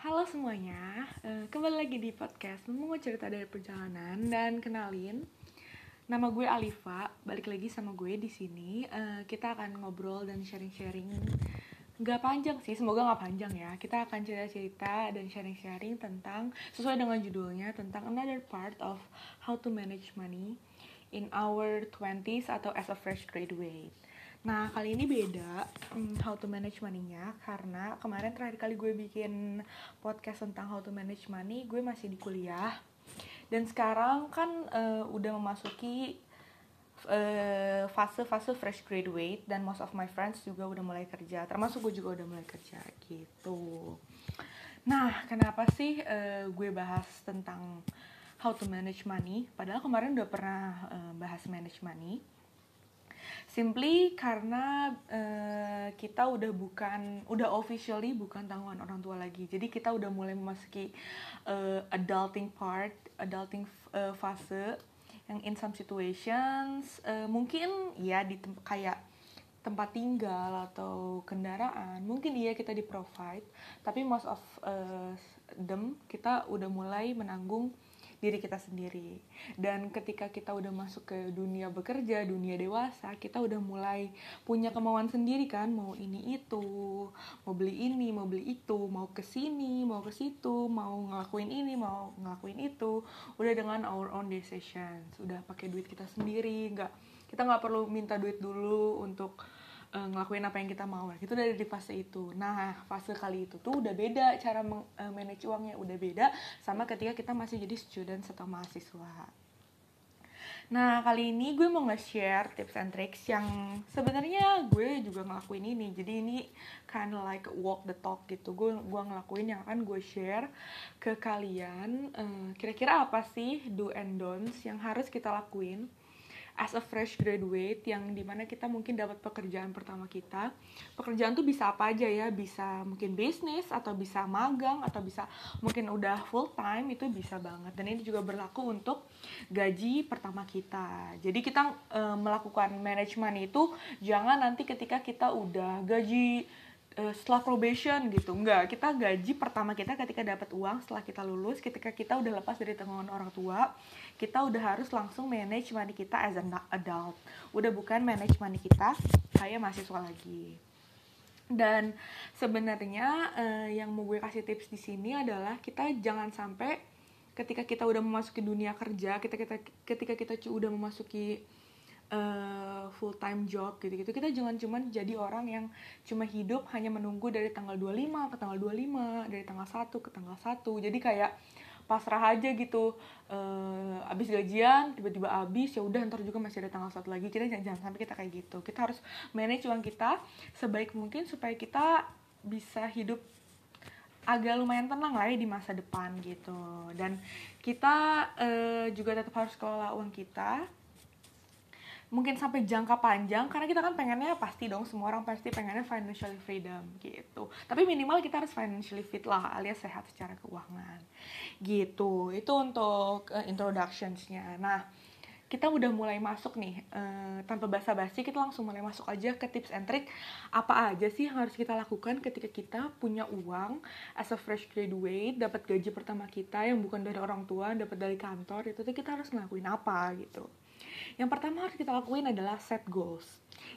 Halo semuanya, uh, kembali lagi di podcast Mau cerita dari perjalanan dan kenalin Nama gue Alifa, balik lagi sama gue di sini. Uh, kita akan ngobrol dan sharing-sharing. Gak panjang sih, semoga gak panjang ya. Kita akan cerita-cerita dan sharing-sharing tentang Sesuai dengan judulnya, tentang another part of how to manage money In our 20s atau as a fresh graduate Nah, kali ini beda um, how to manage money-nya karena kemarin terakhir kali gue bikin podcast tentang how to manage money, gue masih di kuliah. Dan sekarang kan uh, udah memasuki eh, fase-fase uh, fresh graduate dan most of my friends juga udah mulai kerja, termasuk gue juga udah mulai kerja gitu. Nah, kenapa sih uh, gue bahas tentang how to manage money? Padahal kemarin udah pernah uh, bahas manage money simply karena uh, kita udah bukan udah officially bukan tanggungan orang tua lagi. Jadi kita udah mulai memasuki uh, adulting part adulting uh, fase yang in some situations uh, mungkin ya di tem kayak tempat tinggal atau kendaraan mungkin iya kita di provide tapi most of uh, them kita udah mulai menanggung diri kita sendiri. Dan ketika kita udah masuk ke dunia bekerja dunia dewasa kita udah mulai punya kemauan sendiri kan. Mau ini itu mau beli ini mau beli itu mau ke sini mau ke situ mau ngelakuin ini mau ngelakuin itu. Udah dengan our own decision sudah pakai duit kita sendiri. Nggak kita nggak perlu minta duit dulu untuk uh, ngelakuin apa yang kita mau itu dari di fase itu nah fase kali itu tuh udah beda cara uh, manage uangnya udah beda sama ketika kita masih jadi student atau mahasiswa Nah, kali ini gue mau nge-share tips and tricks yang sebenarnya gue juga ngelakuin ini. Jadi ini kind like walk the talk gitu. Gue gue ngelakuin yang akan gue share ke kalian. Kira-kira uh, apa sih do and don'ts yang harus kita lakuin as a fresh graduate yang di mana kita mungkin dapat pekerjaan pertama kita. Pekerjaan tuh bisa apa aja ya? Bisa mungkin bisnis atau bisa magang atau bisa mungkin udah full time itu bisa banget. Dan ini juga berlaku untuk gaji pertama kita. Jadi kita e, melakukan manajemen itu jangan nanti ketika kita udah gaji uh, setelah probation gitu. Enggak kita gaji pertama kita ketika dapat uang setelah kita lulus ketika kita udah lepas dari tanggungan orang tua kita udah harus langsung manage money kita as an adult. Udah bukan manage money kita kayak mahasiswa lagi. Dan sebenarnya uh, yang mau gue kasih tips di sini adalah kita jangan sampai ketika kita udah memasuki dunia kerja kita kita ketika kita udah memasuki uh, full time job gitu-gitu kita jangan cuma jadi orang yang cuma hidup hanya menunggu dari tanggal 25 ke tanggal 25 dari tanggal 1 ke tanggal 1 jadi kayak pasrah aja gitu. Uh, abis gajian tiba-tiba abis ya udah ntar juga masih ada tanggal satu lagi. Kita jangan, jangan sampai kita kayak gitu. Kita harus manage uang kita sebaik mungkin supaya kita bisa hidup agak lumayan tenang lah ya di masa depan gitu. Dan kita uh, juga tetap harus kelola uang kita mungkin sampai jangka panjang karena kita kan pengennya pasti dong semua orang pasti pengennya financial freedom gitu. Tapi minimal kita harus financially fit lah alias sehat secara keuangan. Gitu itu untuk uh, introductionsnya. Nah kita udah mulai masuk nih uh, tanpa basa-basi kita langsung mulai masuk aja ke tips and trick. Apa aja sih yang harus kita lakukan ketika kita punya uang as a fresh graduate dapat gaji pertama kita yang bukan dari orang tua dapat dari kantor itu tuh kita harus ngelakuin apa gitu yang pertama harus kita lakuin adalah set goals.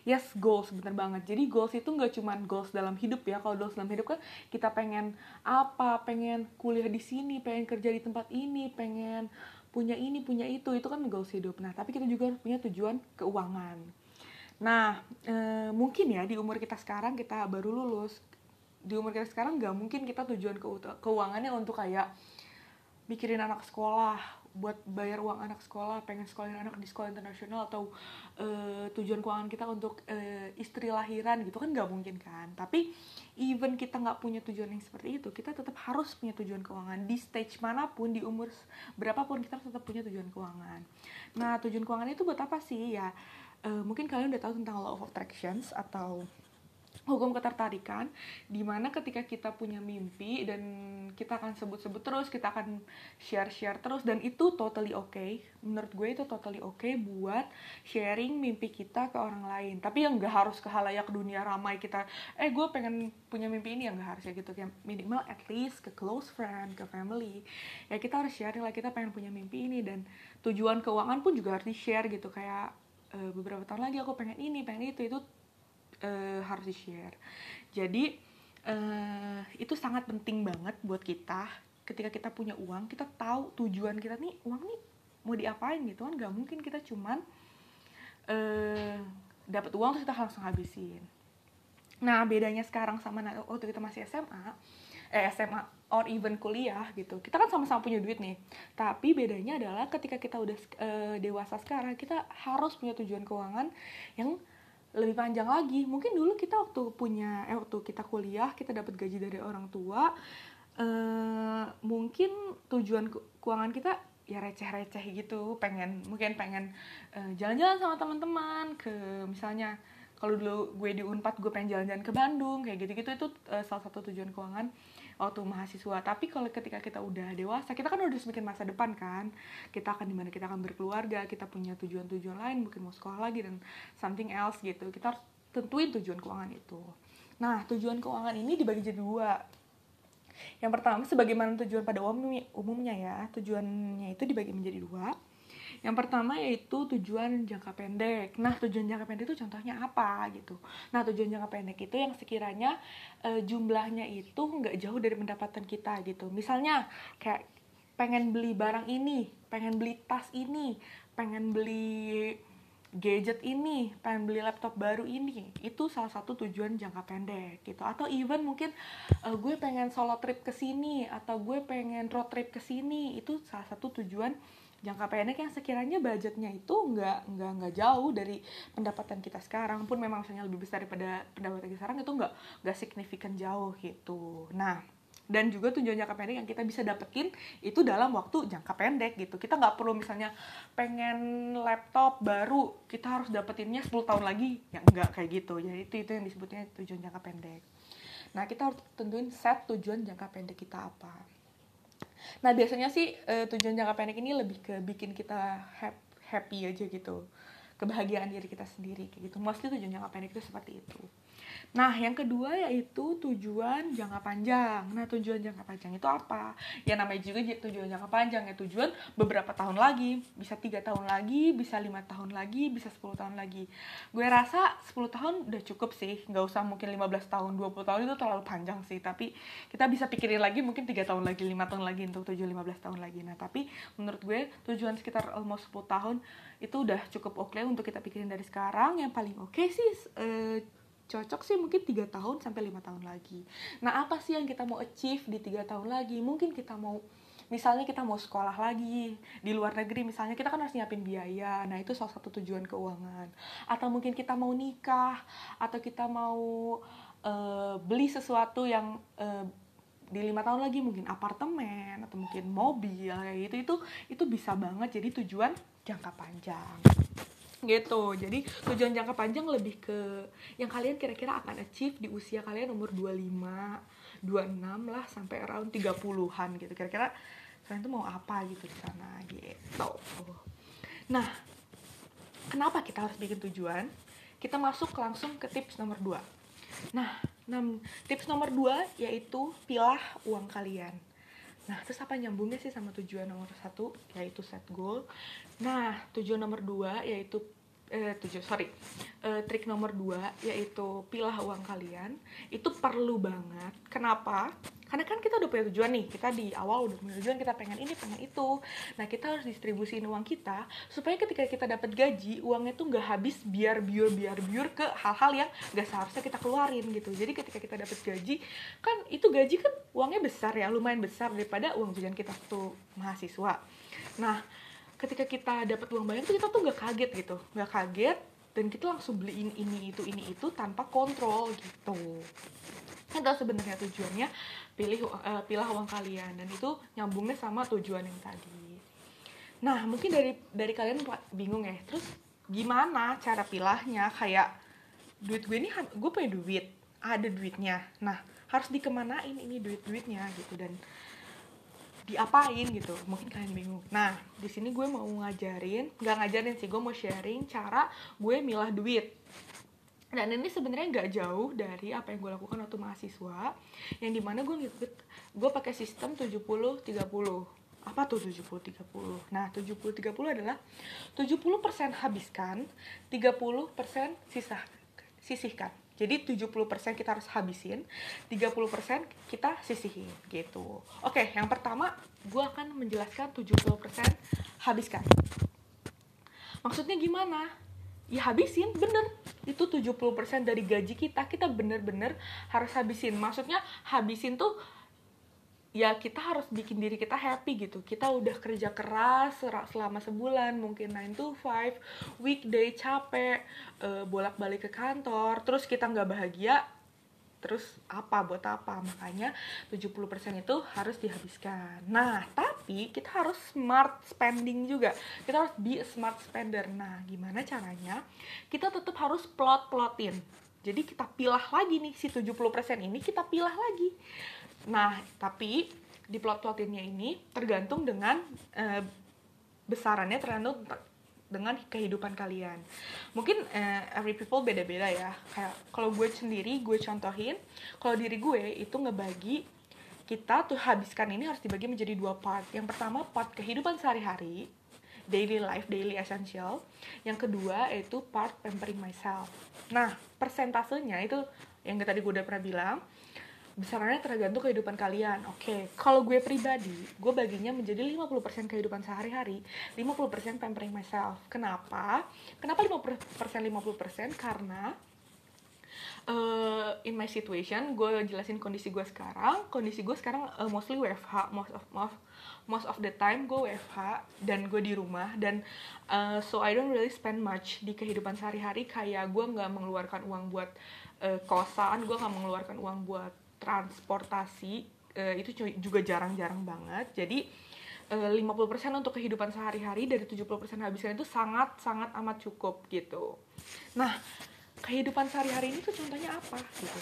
Yes, goals bener banget. Jadi goals itu nggak cuma goals dalam hidup ya. Kalau goals dalam hidup kan kita pengen apa, pengen kuliah di sini, pengen kerja di tempat ini, pengen punya ini, punya itu. Itu kan goals hidup. Nah, tapi kita juga harus punya tujuan keuangan. Nah, e, mungkin ya di umur kita sekarang kita baru lulus. Di umur kita sekarang nggak mungkin kita tujuan ke keuangannya untuk kayak mikirin anak sekolah, buat bayar uang anak sekolah, pengen sekolahin anak di sekolah internasional atau uh, tujuan keuangan kita untuk uh, istri lahiran gitu kan nggak mungkin kan. Tapi even kita nggak punya tujuan yang seperti itu, kita tetap harus punya tujuan keuangan di stage mana pun, di umur berapapun kita tetap punya tujuan keuangan. Nah tujuan keuangan itu buat apa sih ya? Uh, mungkin kalian udah tahu tentang law of attractions atau hukum ketertarikan di mana ketika kita punya mimpi dan kita akan sebut-sebut terus kita akan share-share terus dan itu totally okay. Menurut gue itu totally okay buat sharing mimpi kita ke orang lain. Tapi yang gak harus ke halayak dunia ramai kita eh gue pengen punya mimpi ini yang gak harus ya gitu. Kayak minimal at least ke close friend ke family. Ya kita harus sharing lah kita pengen punya mimpi ini dan tujuan keuangan pun juga harus di share gitu. Kayak uh, beberapa tahun lagi aku pengen ini pengen itu itu uh, harus di share jadi uh, itu sangat penting banget buat kita. Ketika kita punya uang kita tahu tujuan kita nih uang nih mau diapain? Gitu kan. Gak mungkin kita cuman uh, dapat uang terus kita langsung habisin. Nah bedanya sekarang sama waktu kita masih SMA eh SMA or even kuliah gitu kita kan sama-sama punya duit nih. Tapi bedanya adalah ketika kita udah uh, dewasa sekarang kita harus punya tujuan keuangan yang lebih panjang lagi. Mungkin dulu kita waktu punya eh waktu kita kuliah kita dapat gaji dari orang tua eh, mungkin tujuan keuangan kita ya receh-receh gitu. Pengen mungkin pengen jalan jalan-jalan sama teman-teman ke misalnya kalau dulu gue di Unpad gue pengen jalan-jalan ke Bandung kayak gitu-gitu. Itu uh, salah satu tujuan keuangan waktu mahasiswa. Tapi kalau ketika kita udah dewasa kita kan udah semakin masa depan kan. Kita akan di mana kita akan berkeluarga kita punya tujuan-tujuan lain mungkin mau sekolah lagi dan something else gitu. Kita harus tentuin tujuan keuangan itu. Nah tujuan keuangan ini dibagi jadi dua. Yang pertama sebagaimana tujuan pada umumnya ya tujuannya itu dibagi menjadi dua yang pertama yaitu tujuan jangka pendek. Nah, tujuan jangka pendek itu contohnya apa gitu. Nah, tujuan jangka pendek itu yang sekiranya e, jumlahnya itu nggak jauh dari pendapatan kita gitu. Misalnya kayak pengen beli barang ini, pengen beli tas ini, pengen beli gadget ini, pengen beli laptop baru ini, itu salah satu tujuan jangka pendek gitu. Atau even mungkin uh, gue pengen solo trip ke sini atau gue pengen road trip ke sini, itu salah satu tujuan jangka pendek yang sekiranya budgetnya itu nggak nggak nggak jauh dari pendapatan kita sekarang. Pun memang misalnya lebih besar daripada pendapatan kita sekarang itu nggak nggak signifikan jauh gitu. Nah dan juga tujuan jangka pendek yang kita bisa dapetin itu dalam waktu jangka pendek gitu. Kita nggak perlu misalnya pengen laptop baru kita harus dapetinnya 10 tahun lagi. Ya nggak kayak gitu. Jadi itu itu yang disebutnya tujuan jangka pendek. Nah kita harus tentuin set tujuan jangka pendek kita apa Nah biasanya sih uh, tujuan jangka pendek ini lebih ke bikin kita happy aja gitu, kebahagiaan diri kita sendiri kayak gitu. Mostly tujuan jangka pendek itu seperti itu. Nah, yang kedua yaitu tujuan jangka panjang. Nah, tujuan jangka panjang itu apa? Ya namanya juga tujuan jangka panjang ya tujuan beberapa tahun lagi, bisa tiga tahun lagi, bisa lima tahun lagi, bisa 10 tahun lagi. Gue rasa 10 tahun udah cukup sih, nggak usah mungkin 15 tahun, 20 tahun itu terlalu panjang sih. Tapi kita bisa pikirin lagi mungkin tiga tahun lagi, lima tahun lagi untuk tujuan 15 tahun lagi. Nah, tapi menurut gue tujuan sekitar almost 10 tahun itu udah cukup oke okay untuk kita pikirin dari sekarang. Yang paling oke okay sih uh, cocok sih mungkin tiga tahun sampai lima tahun lagi. Nah apa sih yang kita mau achieve di tiga tahun lagi? Mungkin kita mau misalnya kita mau sekolah lagi di luar negeri misalnya kita kan harus nyiapin biaya nah itu salah satu tujuan keuangan atau mungkin kita mau nikah atau kita mau uh, beli sesuatu yang uh, di lima tahun lagi mungkin apartemen atau mungkin mobil kayak gitu itu itu bisa banget jadi tujuan jangka panjang gitu. Jadi tujuan jangka panjang lebih ke yang kalian kira-kira akan achieve di usia kalian umur 25 26 lah sampai around 30-an gitu. Kira-kira kalian tuh mau apa gitu di sana gitu. Nah kenapa kita harus bikin tujuan? Kita masuk langsung ke tips nomor 2 nah tips nomor 2 yaitu pilah uang kalian. Nah, terus apa nyambungnya sih sama tujuan nomor satu, yaitu set goal. Nah, tujuan nomor dua yaitu eh, tujuh sorry. Eh, trik nomor dua yaitu pilah uang kalian itu perlu banget. Kenapa? Karena kan kita udah punya tujuan nih. Kita di awal udah punya tujuan kita pengen ini pengen itu. Nah kita harus distribusiin uang kita supaya ketika kita dapat gaji uangnya tuh nggak habis biar biur biar biur ke hal-hal yang nggak seharusnya kita keluarin gitu. Jadi ketika kita dapat gaji kan itu gaji kan uangnya besar ya lumayan besar daripada uang jajan kita tuh mahasiswa. Nah ketika kita dapat uang banyak tuh kita tuh nggak kaget gitu. Nggak kaget dan kita langsung beliin ini itu ini itu tanpa kontrol gitu. Itu sebenarnya tujuannya pilih uh, pilah uang kalian dan itu nyambungnya sama tujuan yang tadi. Nah mungkin dari dari kalian bingung ya. Terus gimana cara pilahnya? Kayak duit gue ini gue punya duit ada duitnya. Nah harus dikemanain ini duit duitnya gitu dan diapain gitu. Mungkin kalian bingung. Nah di sini gue mau ngajarin nggak ngajarin sih gue mau sharing cara gue milah duit. Dan ini sebenarnya nggak jauh dari apa yang gue lakukan waktu mahasiswa yang di mana gue ngikut gue pakai sistem 70 30 apa tuh 70 30 nah 70 30 adalah 70% habiskan 30% sisa sisihkan jadi 70% kita harus habisin 30% kita sisihin gitu. Oke yang pertama gue akan menjelaskan 70% habiskan. Maksudnya gimana? Ya habisin bener. Itu 70% dari gaji kita kita bener-bener harus habisin. Maksudnya habisin tuh ya kita harus bikin diri kita happy gitu. Kita udah kerja keras selama sebulan mungkin 9 to 5 weekday capek uh, bolak-balik ke kantor terus kita nggak bahagia terus apa buat apa? Makanya 70% itu harus dihabiskan. Nah tapi kita harus smart spending juga. Kita harus be smart spender. Nah gimana caranya? Kita tetap harus plot-plotin jadi kita pilah lagi nih si 70% ini kita pilah lagi Nah, tapi di plot-plotinnya ini tergantung dengan uh, besarannya tergantung dengan kehidupan kalian. Mungkin uh, every people beda-beda ya. Kayak kalau gue sendiri gue contohin, kalau diri gue itu ngebagi kita tuh habiskan ini harus dibagi menjadi dua part. Yang pertama part kehidupan sehari-hari, daily life, daily essential. Yang kedua yaitu part pampering myself. Nah, persentasenya itu yang tadi gue udah pernah bilang, besarannya tergantung kehidupan kalian. Oke, okay. kalau gue pribadi, gue baginya menjadi 50% kehidupan sehari-hari, 50% pampering myself. Kenapa? Kenapa 50% 50%? Karena uh, in my situation, gue jelasin kondisi gue sekarang. Kondisi gue sekarang uh, mostly WFH, most of most most of the time gue WFH dan gue di rumah dan uh, so I don't really spend much di kehidupan sehari-hari kayak gue nggak mengeluarkan uang buat uh, kosan, gue nggak mengeluarkan uang buat transportasi uh, itu juga jarang-jarang banget. Jadi uh, eh, 50% untuk kehidupan sehari-hari dari 70% habiskan itu sangat-sangat amat cukup gitu. Nah, kehidupan sehari-hari ini tuh contohnya apa gitu.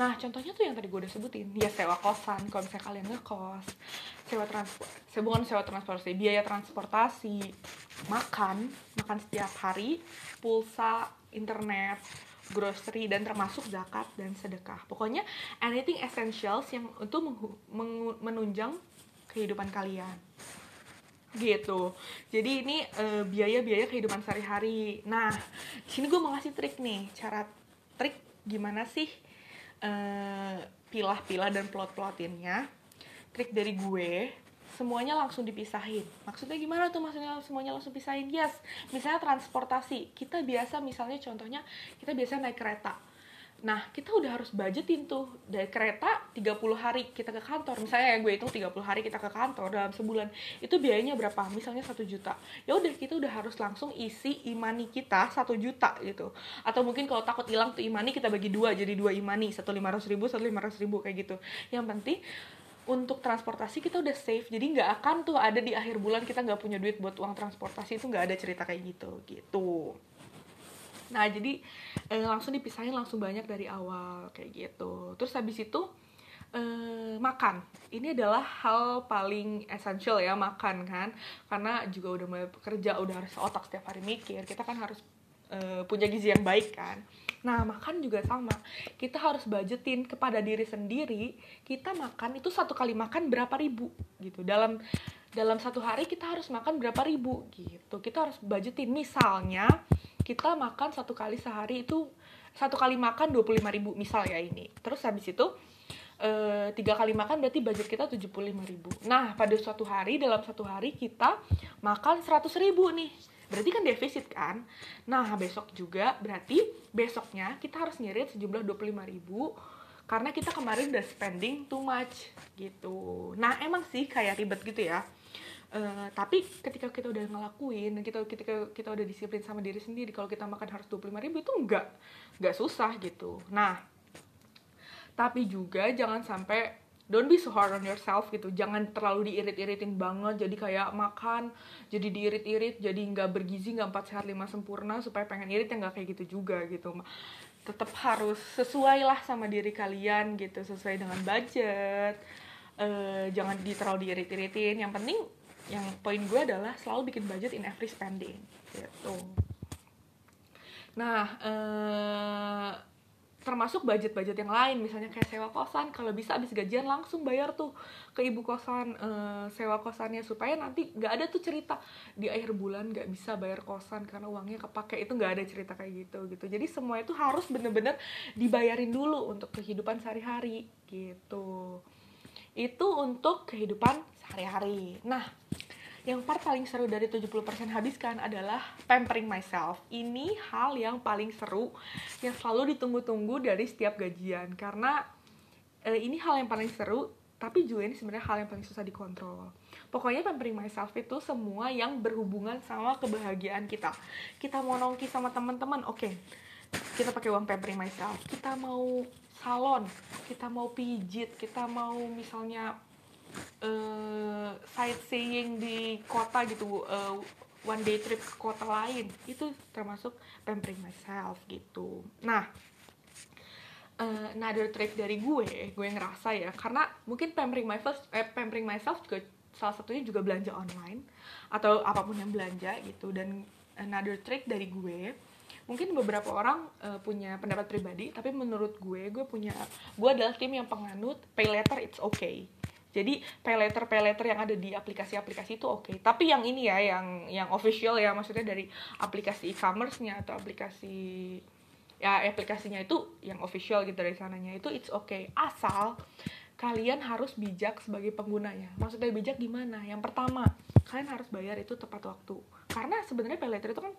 Nah, contohnya tuh yang tadi gue udah sebutin, dia sewa kosan, kalau misalnya kalian ngekos, sewa transport, bukan sewa transportasi, biaya transportasi, makan, makan setiap hari, pulsa, internet, grocery dan termasuk zakat dan sedekah. Pokoknya anything essentials yang untuk menunjang kehidupan kalian. Gitu. Jadi ini biaya biaya-biaya kehidupan sehari-hari. Nah, sini gue mau ngasih trik nih, cara trik gimana sih uh, pilah-pilah dan plot-plotinnya. Trik dari gue semuanya langsung dipisahin. Maksudnya gimana tuh maksudnya semuanya langsung pisahin? Yes, misalnya transportasi. Kita biasa misalnya contohnya kita biasa naik kereta. Nah, kita udah harus budgetin tuh dari kereta 30 hari kita ke kantor. Misalnya yang gue hitung 30 hari kita ke kantor dalam sebulan. Itu biayanya berapa? Misalnya satu juta. Ya udah kita udah harus langsung isi imani kita satu juta gitu. Atau mungkin kalau takut hilang tuh imani kita bagi dua jadi dua imani satu lima ratus ribu satu lima ratus ribu kayak gitu. Yang penting untuk transportasi kita udah safe jadi nggak akan tuh ada di akhir bulan kita nggak punya duit buat uang transportasi itu nggak ada cerita kayak gitu gitu nah jadi eh, langsung dipisahin langsung banyak dari awal kayak gitu terus habis itu eh, makan ini adalah hal paling esensial ya makan kan karena juga udah mulai bekerja udah harus otak setiap hari mikir kita kan harus eh, punya gizi yang baik kan Nah, makan juga sama. Kita harus budgetin kepada diri sendiri. Kita makan itu satu kali makan berapa ribu gitu. Dalam dalam satu hari kita harus makan berapa ribu gitu. Kita harus budgetin. Misalnya kita makan satu kali sehari itu satu kali makan 25 ribu misal ya ini. Terus habis itu e, tiga kali makan berarti budget kita 75 ribu. Nah pada suatu hari dalam satu hari kita makan 100 ribu nih berarti kan defisit kan nah besok juga berarti besoknya kita harus ngirit sejumlah 25 ribu karena kita kemarin udah spending too much gitu nah emang sih kayak ribet gitu ya Uh, tapi ketika kita udah ngelakuin kita ketika kita udah disiplin sama diri sendiri kalau kita makan harus 25 ribu itu enggak enggak susah gitu. Nah tapi juga jangan sampai don't be so hard on yourself gitu. Jangan terlalu diirit-iritin banget. Jadi kayak makan jadi diirit-irit jadi nggak bergizi nggak empat sehat lima sempurna supaya pengen irit yang nggak kayak gitu juga gitu. Tetap harus sesuai lah sama diri kalian gitu sesuai dengan budget. Uh, jangan di terlalu diirit-iritin. Yang penting yang poin gue adalah selalu bikin budget in every spending gitu. Nah uh, termasuk budget-budget yang lain misalnya kayak sewa kosan kalau bisa abis gajian langsung bayar tuh ke ibu kosan uh, sewa kosannya supaya nanti nggak ada tuh cerita di akhir bulan nggak bisa bayar kosan karena uangnya kepake itu nggak ada cerita kayak gitu gitu. Jadi semua itu harus bener-bener dibayarin dulu untuk kehidupan sehari-hari gitu. Itu untuk kehidupan sehari-hari nah yang part paling seru dari 70% habiskan adalah pampering myself. Ini hal yang paling seru yang selalu ditunggu-tunggu dari setiap gajian karena eh, ini hal yang paling seru tapi juga ini sebenarnya hal yang paling susah dikontrol. Pokoknya pampering myself itu semua yang berhubungan sama kebahagiaan kita. Kita mau nongki sama teman-teman, oke. Okay. Kita pakai uang pampering myself. Kita mau salon, kita mau pijit, kita mau misalnya uh, sightseeing di kota gitu uh, one day trip ke kota lain itu termasuk pampering myself gitu. Nah uh, another trick dari gue gue ngerasa ya karena mungkin pampering myself eh, pampering myself juga salah satunya juga belanja online atau apa pun yang belanja gitu. Dan another trick dari gue mungkin beberapa orang uh, punya pendapat pribadi tapi menurut gue gue punya gue adalah tim yang penganut pay later it's okay jadi pay letter pay letter yang ada di aplikasi-aplikasi itu oke. Okay. tapi yang ini ya yang yang official ya maksudnya dari aplikasi e-commerce-nya atau aplikasi ya aplikasinya itu yang official gitu dari sananya itu it's okay asal kalian harus bijak sebagai penggunanya. Maksudnya bijak gimana yang pertama kalian harus bayar itu tepat waktu. Karena sebenarnya pay letter itu kan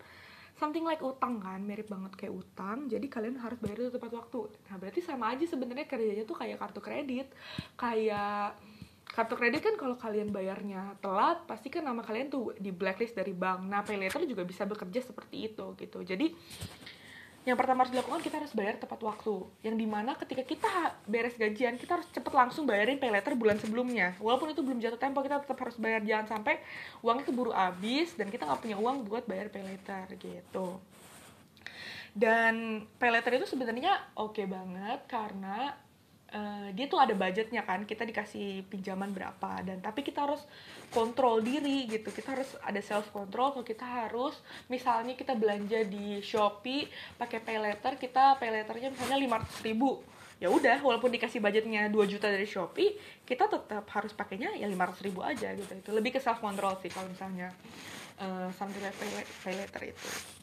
something like utang kan mirip banget kayak utang. Jadi kalian harus bayar itu tepat waktu. Nah berarti sama aja sebenarnya kerjanya tuh kayak kartu kredit kayak kartu kredit kan kalau kalian bayarnya telat pasti kan nama kalian tuh di blacklist dari bank. Nah pay later juga bisa bekerja seperti itu gitu. Jadi yang pertama harus dilakukan kita harus bayar tepat waktu. Yang di mana ketika kita beres gajian kita harus cepet langsung bayarin pay later bulan sebelumnya. Walaupun itu belum jatuh tempo kita tetap harus bayar. Jangan sampai uangnya keburu habis dan kita nggak punya uang buat bayar pay later gitu. Dan pay later itu sebenarnya oke okay banget karena Uh, dia tuh ada budgetnya kan kita dikasih pinjaman berapa dan tapi kita harus kontrol diri gitu. Kita harus ada self control kalau kita harus misalnya kita belanja di shopee pakai pay letter kita pay letternya misalnya 500 ribu. Ya udah walaupun dikasih budgetnya 2 juta dari shopee kita tetap harus pakainya ya 500 ribu aja gitu. Itu lebih ke self control sih kalau misalnya uh, like pay, itu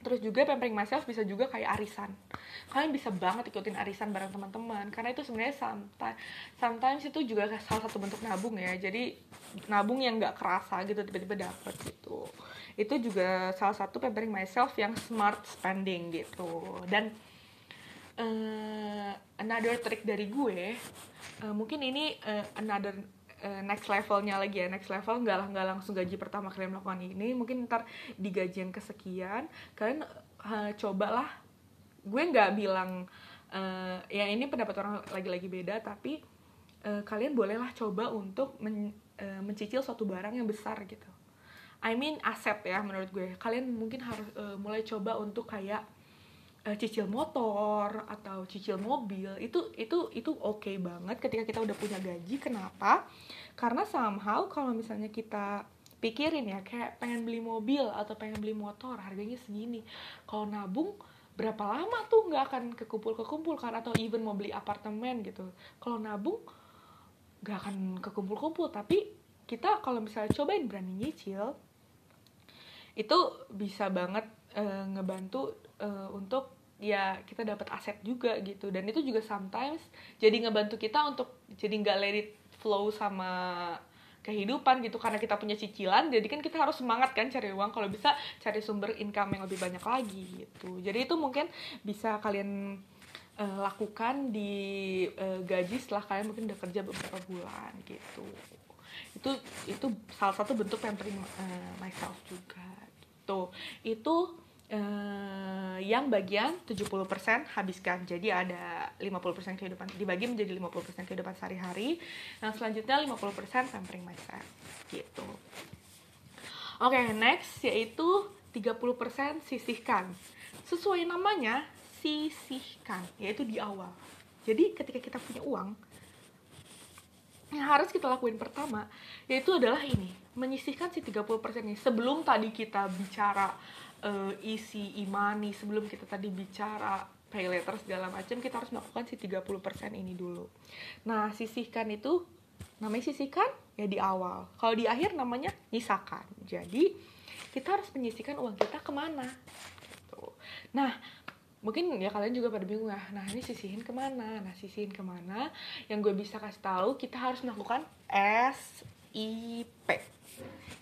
terus juga pampering myself bisa juga kayak arisan. Kalian bisa banget ikutin arisan bareng teman-teman. Karena itu sebenarnya sometimes, sometimes itu juga salah satu bentuk nabung ya. Jadi nabung yang nggak kerasa gitu tiba-tiba dapet gitu. Itu juga salah satu pampering myself yang smart spending gitu. Dan uh, another trick dari gue uh, mungkin ini uh, another uh, next levelnya lagi ya next level nggak lah nggak langsung gaji pertama kalian melakukan ini mungkin ntar di gaji yang kesekian kalian uh, cobalah. Gue nggak bilang uh, ya ini pendapat orang lagi-lagi beda tapi uh, kalian bolehlah coba untuk men, uh, mencicil suatu barang yang besar gitu. I mean aset ya menurut gue. Kalian mungkin harus uh, mulai coba untuk kayak uh, cicil motor atau cicil mobil itu itu itu oke okay banget ketika kita udah punya gaji. Kenapa? Karena somehow kalau misalnya kita pikirin ya kayak pengen beli mobil atau pengen beli motor harganya segini. Kalau nabung berapa lama tuh nggak akan kekumpul kekumpul kan? Atau even mau beli apartemen gitu. Kalau nabung nggak akan kekumpul kumpul tapi kita kalau misalnya cobain berani nyicil itu bisa banget uh, ngebantu uh, untuk ya kita dapat aset juga gitu. Dan itu juga sometimes jadi ngebantu kita untuk jadi nggak let it flow sama kehidupan gitu. Karena kita punya cicilan jadi kan kita harus semangat kan cari uang. Kalau bisa cari sumber income yang lebih banyak lagi gitu. Jadi itu mungkin bisa kalian uh, lakukan di uh, gaji setelah kalian mungkin udah kerja beberapa bulan gitu. Itu itu salah satu bentuk pampering uh, myself juga gitu. Itu uh, yang bagian 70% habiskan. Jadi ada 50% kehidupan dibagi menjadi 50% kehidupan sehari-hari. Yang selanjutnya 50% pampering myself gitu. Oke, okay, next yaitu 30% sisihkan. Sesuai namanya, sisihkan yaitu di awal jadi ketika kita punya uang yang harus kita lakuin pertama yaitu adalah ini menyisihkan si 30% ini sebelum tadi kita bicara uh, isi imani sebelum kita tadi bicara pay letter segala macam kita harus melakukan si 30% ini dulu. Nah sisihkan itu namanya sisihkan ya di awal. Kalau di akhir namanya nyisakan. Jadi kita harus menyisihkan uang kita ke mana? Gitu. nah mungkin ya kalian juga pada bingung ya nah ini sisihin ke mana? Nah sisihin ke mana? Yang gue bisa kasih tahu kita harus melakukan SIP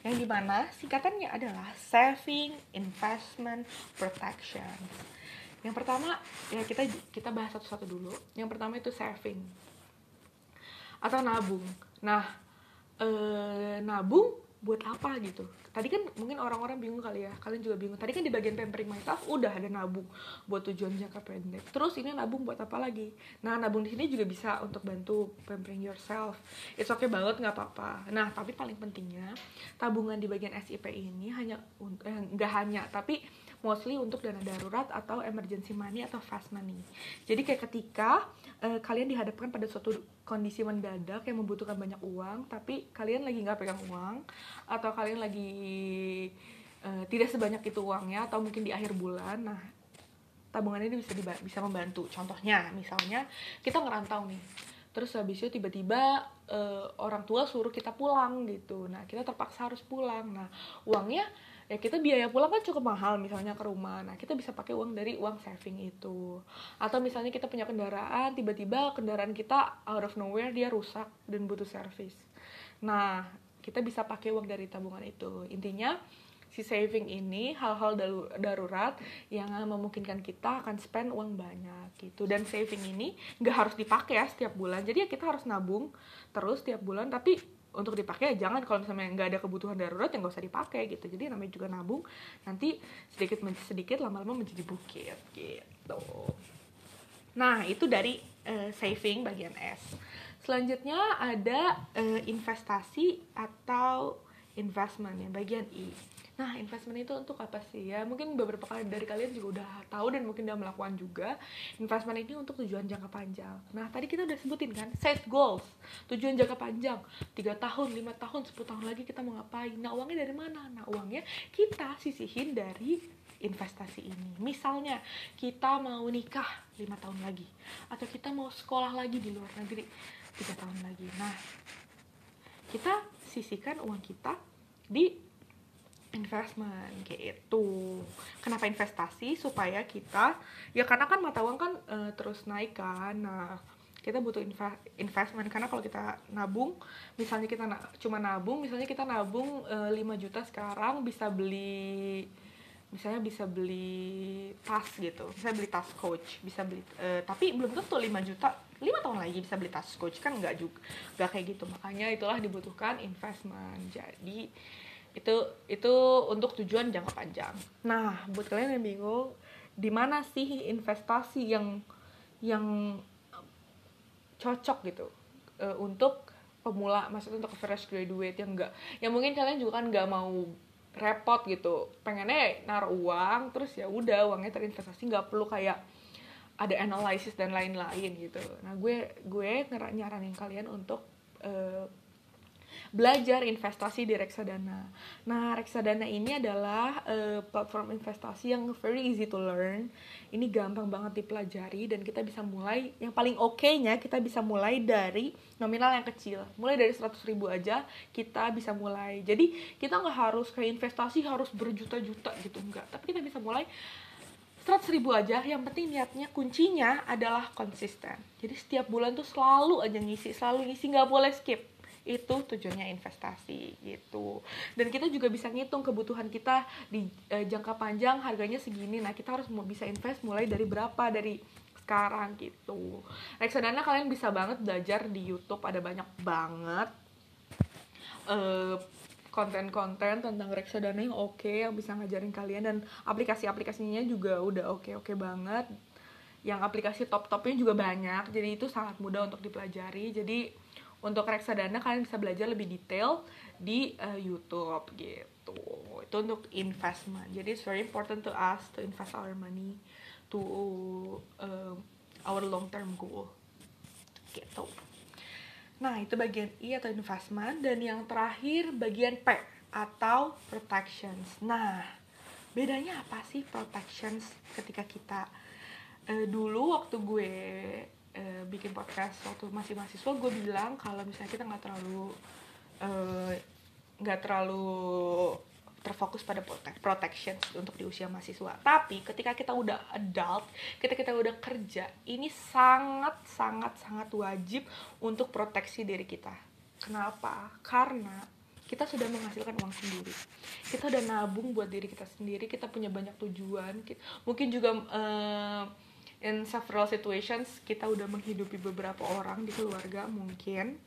yang di mana singkatannya adalah saving investment protection. Yang pertama ya kita kita bahas satu-satu dulu. Yang pertama itu saving. Atau nabung. Nah eh, nabung buat apa gitu tadi kan mungkin orang-orang bingung kali ya kalian juga bingung. Tadi kan di bagian pampering myself udah ada nabung buat tujuan jangka pendek. Terus ini nabung buat apa lagi? Nah nabung di sini juga bisa untuk bantu pampering yourself. It's okay banget nggak apa-apa. Nah tapi paling pentingnya tabungan di bagian SIP ini hanya eh, nggak hanya tapi mostly untuk dana darurat atau emergency money atau fast money. Jadi kayak ketika uh, kalian dihadapkan pada suatu kondisi mendadak yang membutuhkan banyak uang, tapi kalian lagi nggak pegang uang atau kalian lagi uh, tidak sebanyak itu uangnya atau mungkin di akhir bulan, nah tabungan ini bisa bisa membantu. Contohnya, misalnya kita ngerantau nih, terus habis itu tiba-tiba uh, orang tua suruh kita pulang gitu, nah kita terpaksa harus pulang, nah uangnya ya kita biaya pulang kan cukup mahal misalnya ke rumah. Nah kita bisa pakai uang dari uang saving itu. Atau misalnya kita punya kendaraan tiba-tiba kendaraan kita out of nowhere dia rusak dan butuh servis nah kita bisa pakai uang dari tabungan itu. Intinya si saving ini hal-hal darurat yang memungkinkan kita akan spend uang banyak gitu. Dan saving ini nggak harus dipakai ya setiap bulan. Jadi ya kita harus nabung terus setiap bulan tapi untuk dipakai ya jangan. Kalau misalnya nggak ada kebutuhan darurat yang nggak usah dipakai gitu. Jadi namanya juga nabung. Nanti sedikit sedikit lama-lama menjadi bukit gitu. Nah itu dari uh, saving bagian S. Selanjutnya ada uh, investasi atau investment ya bagian I Nah, investment itu untuk apa sih ya? Mungkin beberapa kali dari kalian juga udah tahu dan mungkin udah melakukan juga. Investment ini untuk tujuan jangka panjang. Nah, tadi kita udah sebutin kan, set goals. Tujuan jangka panjang. 3 tahun, 5 tahun, 10 tahun lagi kita mau ngapain? Nah, uangnya dari mana? Nah, uangnya kita sisihin dari investasi ini. Misalnya, kita mau nikah 5 tahun lagi. Atau kita mau sekolah lagi di luar negeri 3 tahun lagi. Nah, kita sisihkan uang kita di investment kayak itu kenapa investasi? Supaya kita ya karena kan mata uang kan uh, terus naik kan. Nah kita butuh investment. Karena kalau kita nabung misalnya kita na cuma nabung misalnya kita nabung uh, eh, 5 juta sekarang bisa beli misalnya bisa beli tas gitu. Bisa beli tas coach bisa beli uh, tapi belum tentu 5 juta lima tahun lagi bisa beli tas coach. Kan nggak juga nggak kayak gitu. Makanya itulah dibutuhkan investment. Jadi itu itu untuk tujuan jangka panjang. Nah buat kalian yang bingung di mana sih investasi yang yang cocok gitu? Uh, untuk pemula maksudnya untuk fresh graduate yang enggak yang mungkin kalian juga kan nggak mau repot gitu. Pengennya naruh uang terus ya udah uangnya terinvestasi nggak perlu kayak ada analisis dan lain-lain gitu. Nah gue gue nyaranin kalian untuk uh, belajar investasi di reksadana. Nah, reksadana ini adalah uh, platform investasi yang very easy to learn. Ini gampang banget dipelajari dan kita bisa mulai yang paling oke-nya kita bisa mulai dari nominal yang kecil. Mulai dari 100 ribu aja kita bisa mulai. Jadi kita nggak harus kayak investasi harus berjuta-juta gitu enggak. Tapi kita bisa mulai 100 ribu aja yang penting niatnya kuncinya adalah konsisten jadi setiap bulan tuh selalu aja ngisi selalu ngisi nggak boleh skip itu tujuannya investasi gitu. Dan kita juga bisa ngitung kebutuhan kita di e, jangka panjang harganya segini. Nah kita harus bisa invest mulai dari berapa? Dari sekarang gitu. Reksadana kalian bisa banget belajar di YouTube. Ada banyak banget uh, konten-konten tentang reksadana yang oke okay, yang bisa ngajarin kalian. Dan aplikasi-aplikasinya juga udah oke-oke banget. Yang aplikasi top-topnya juga banyak. Jadi itu sangat mudah untuk dipelajari. Jadi untuk reksadana kalian bisa belajar lebih detail di uh, YouTube gitu. Itu untuk investment. Jadi it's very important to us to invest our money to uh, our long term goal. Gitu. Nah itu bagian I atau investment. Dan yang terakhir bagian P atau protections. Nah bedanya apa sih protections ketika kita uh, dulu waktu gue uh, bikin podcast waktu masih mahasiswa gue bilang kalau misalnya kita nggak terlalu nggak uh, terlalu terfokus pada protection untuk di usia mahasiswa. Tapi ketika kita udah adult, ketika kita udah kerja, ini sangat sangat sangat wajib untuk proteksi diri kita. Kenapa? Karena kita sudah menghasilkan uang sendiri. Kita udah nabung buat diri kita sendiri. Kita punya banyak tujuan. Mungkin juga uh, in several situations kita udah menghidupi beberapa orang di keluarga mungkin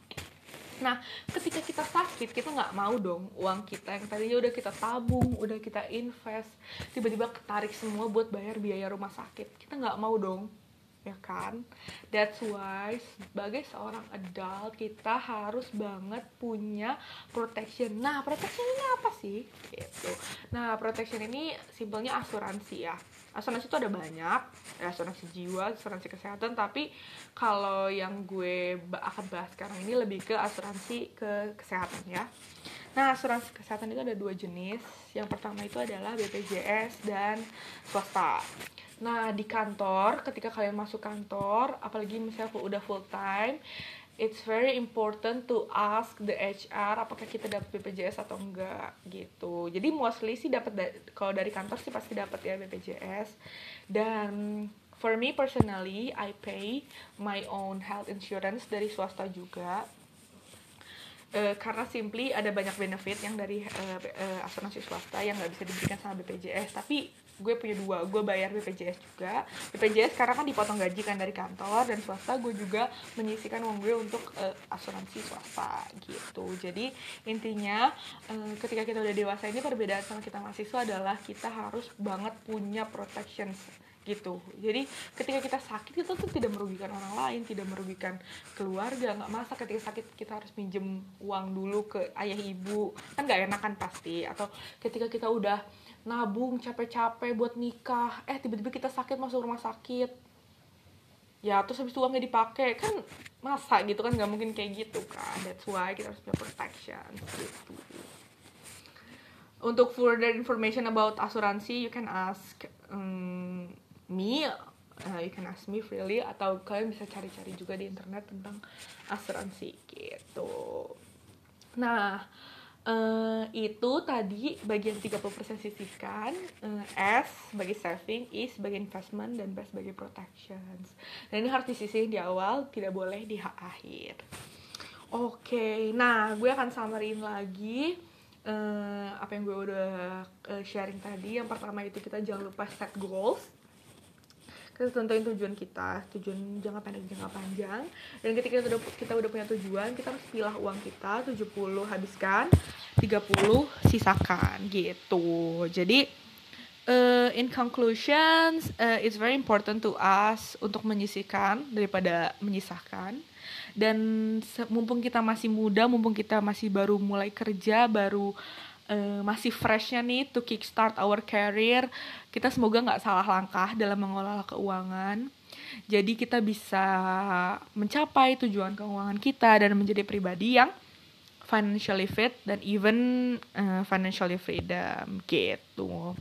Nah, ketika kita sakit, kita nggak mau dong uang kita yang tadinya udah kita tabung, udah kita invest, tiba-tiba ketarik semua buat bayar biaya rumah sakit. Kita nggak mau dong, ya kan? That's why sebagai seorang adult kita harus banget punya protection. Nah, protection ini apa sih? Gitu. Nah, protection ini simpelnya asuransi ya asuransi itu ada banyak asuransi jiwa asuransi kesehatan tapi kalau yang gue akan bahas sekarang ini lebih ke asuransi ke kesehatan ya nah asuransi kesehatan itu ada dua jenis yang pertama itu adalah BPJS dan swasta nah di kantor ketika kalian masuk kantor apalagi misalnya udah full time it's very important to ask the HR apakah kita dapat BPJS atau enggak gitu. Jadi mostly sih dapat da kalau dari kantor sih pasti dapat ya BPJS. Dan for me personally, I pay my own health insurance dari swasta juga. Uh, karena simply ada banyak benefit yang dari uh, asuransi swasta yang nggak bisa diberikan sama BPJS tapi gue punya dua gue bayar BPJS juga. BPJS karena kan dipotong gaji kan dari kantor dan swasta gue juga menyisikan uang gue untuk uh, asuransi swasta gitu. Jadi intinya uh, ketika kita udah dewasa ini perbedaan sama kita mahasiswa adalah kita harus banget punya protection gitu. Jadi ketika kita sakit kita tuh tidak merugikan orang lain tidak merugikan keluarga. Nggak masa ketika sakit kita harus minjem uang dulu ke ayah ibu. Kan nggak enak kan pasti. Atau ketika kita udah nabung capek-capek buat nikah eh tiba-tiba kita sakit masuk rumah sakit. Ya terus habis itu uangnya dipakai. Kan masa gitu kan nggak mungkin kayak gitu kan that's why kita harus punya protection. Gitu. Untuk further information about asuransi you can ask um, me uh, you can ask me freely atau kalian bisa cari-cari juga di internet tentang asuransi gitu nah Uh, itu tadi bagian 30% sisihkan, uh, S sebagai saving, I sebagai investment, dan B sebagai protections. Dan ini harus disisihin di awal, tidak boleh di akhir. Oke, okay, nah gue akan summarin lagi uh, apa yang gue udah uh, sharing tadi. Yang pertama itu kita jangan lupa set goals kita tentuin tujuan kita tujuan jangka pendek jangka panjang. Dan ketika kita udah kita udah punya tujuan kita harus pilih uang kita 70 habiskan 30 sisakan gitu. Jadi uh, in conclusions uh, it's very important to us untuk menyisihkan daripada menyisahkan. Dan mumpung kita masih muda mumpung kita masih baru mulai kerja baru uh, masih freshnya nih to kickstart our career. Kita semoga nggak salah langkah dalam mengelola keuangan. Jadi kita bisa mencapai tujuan keuangan kita dan menjadi pribadi yang financially fit dan even uh, financially freedom gitu.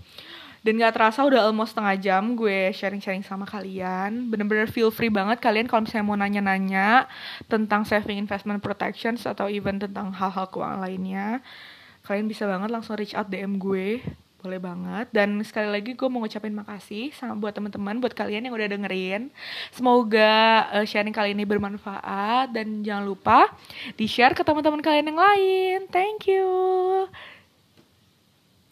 Dan gak terasa udah almost setengah jam gue sharing-sharing sama kalian. Bener-bener feel free banget kalian kalau misalnya mau nanya-nanya tentang saving investment protections atau even tentang hal-hal keuangan lainnya kalian bisa banget langsung reach out DM gue. Boleh banget. Dan sekali lagi gue mau ngucapin makasih sama buat teman-teman buat kalian yang udah dengerin. Semoga uh, sharing kali ini bermanfaat. Dan jangan lupa di share ke teman-teman kalian yang lain. Thank you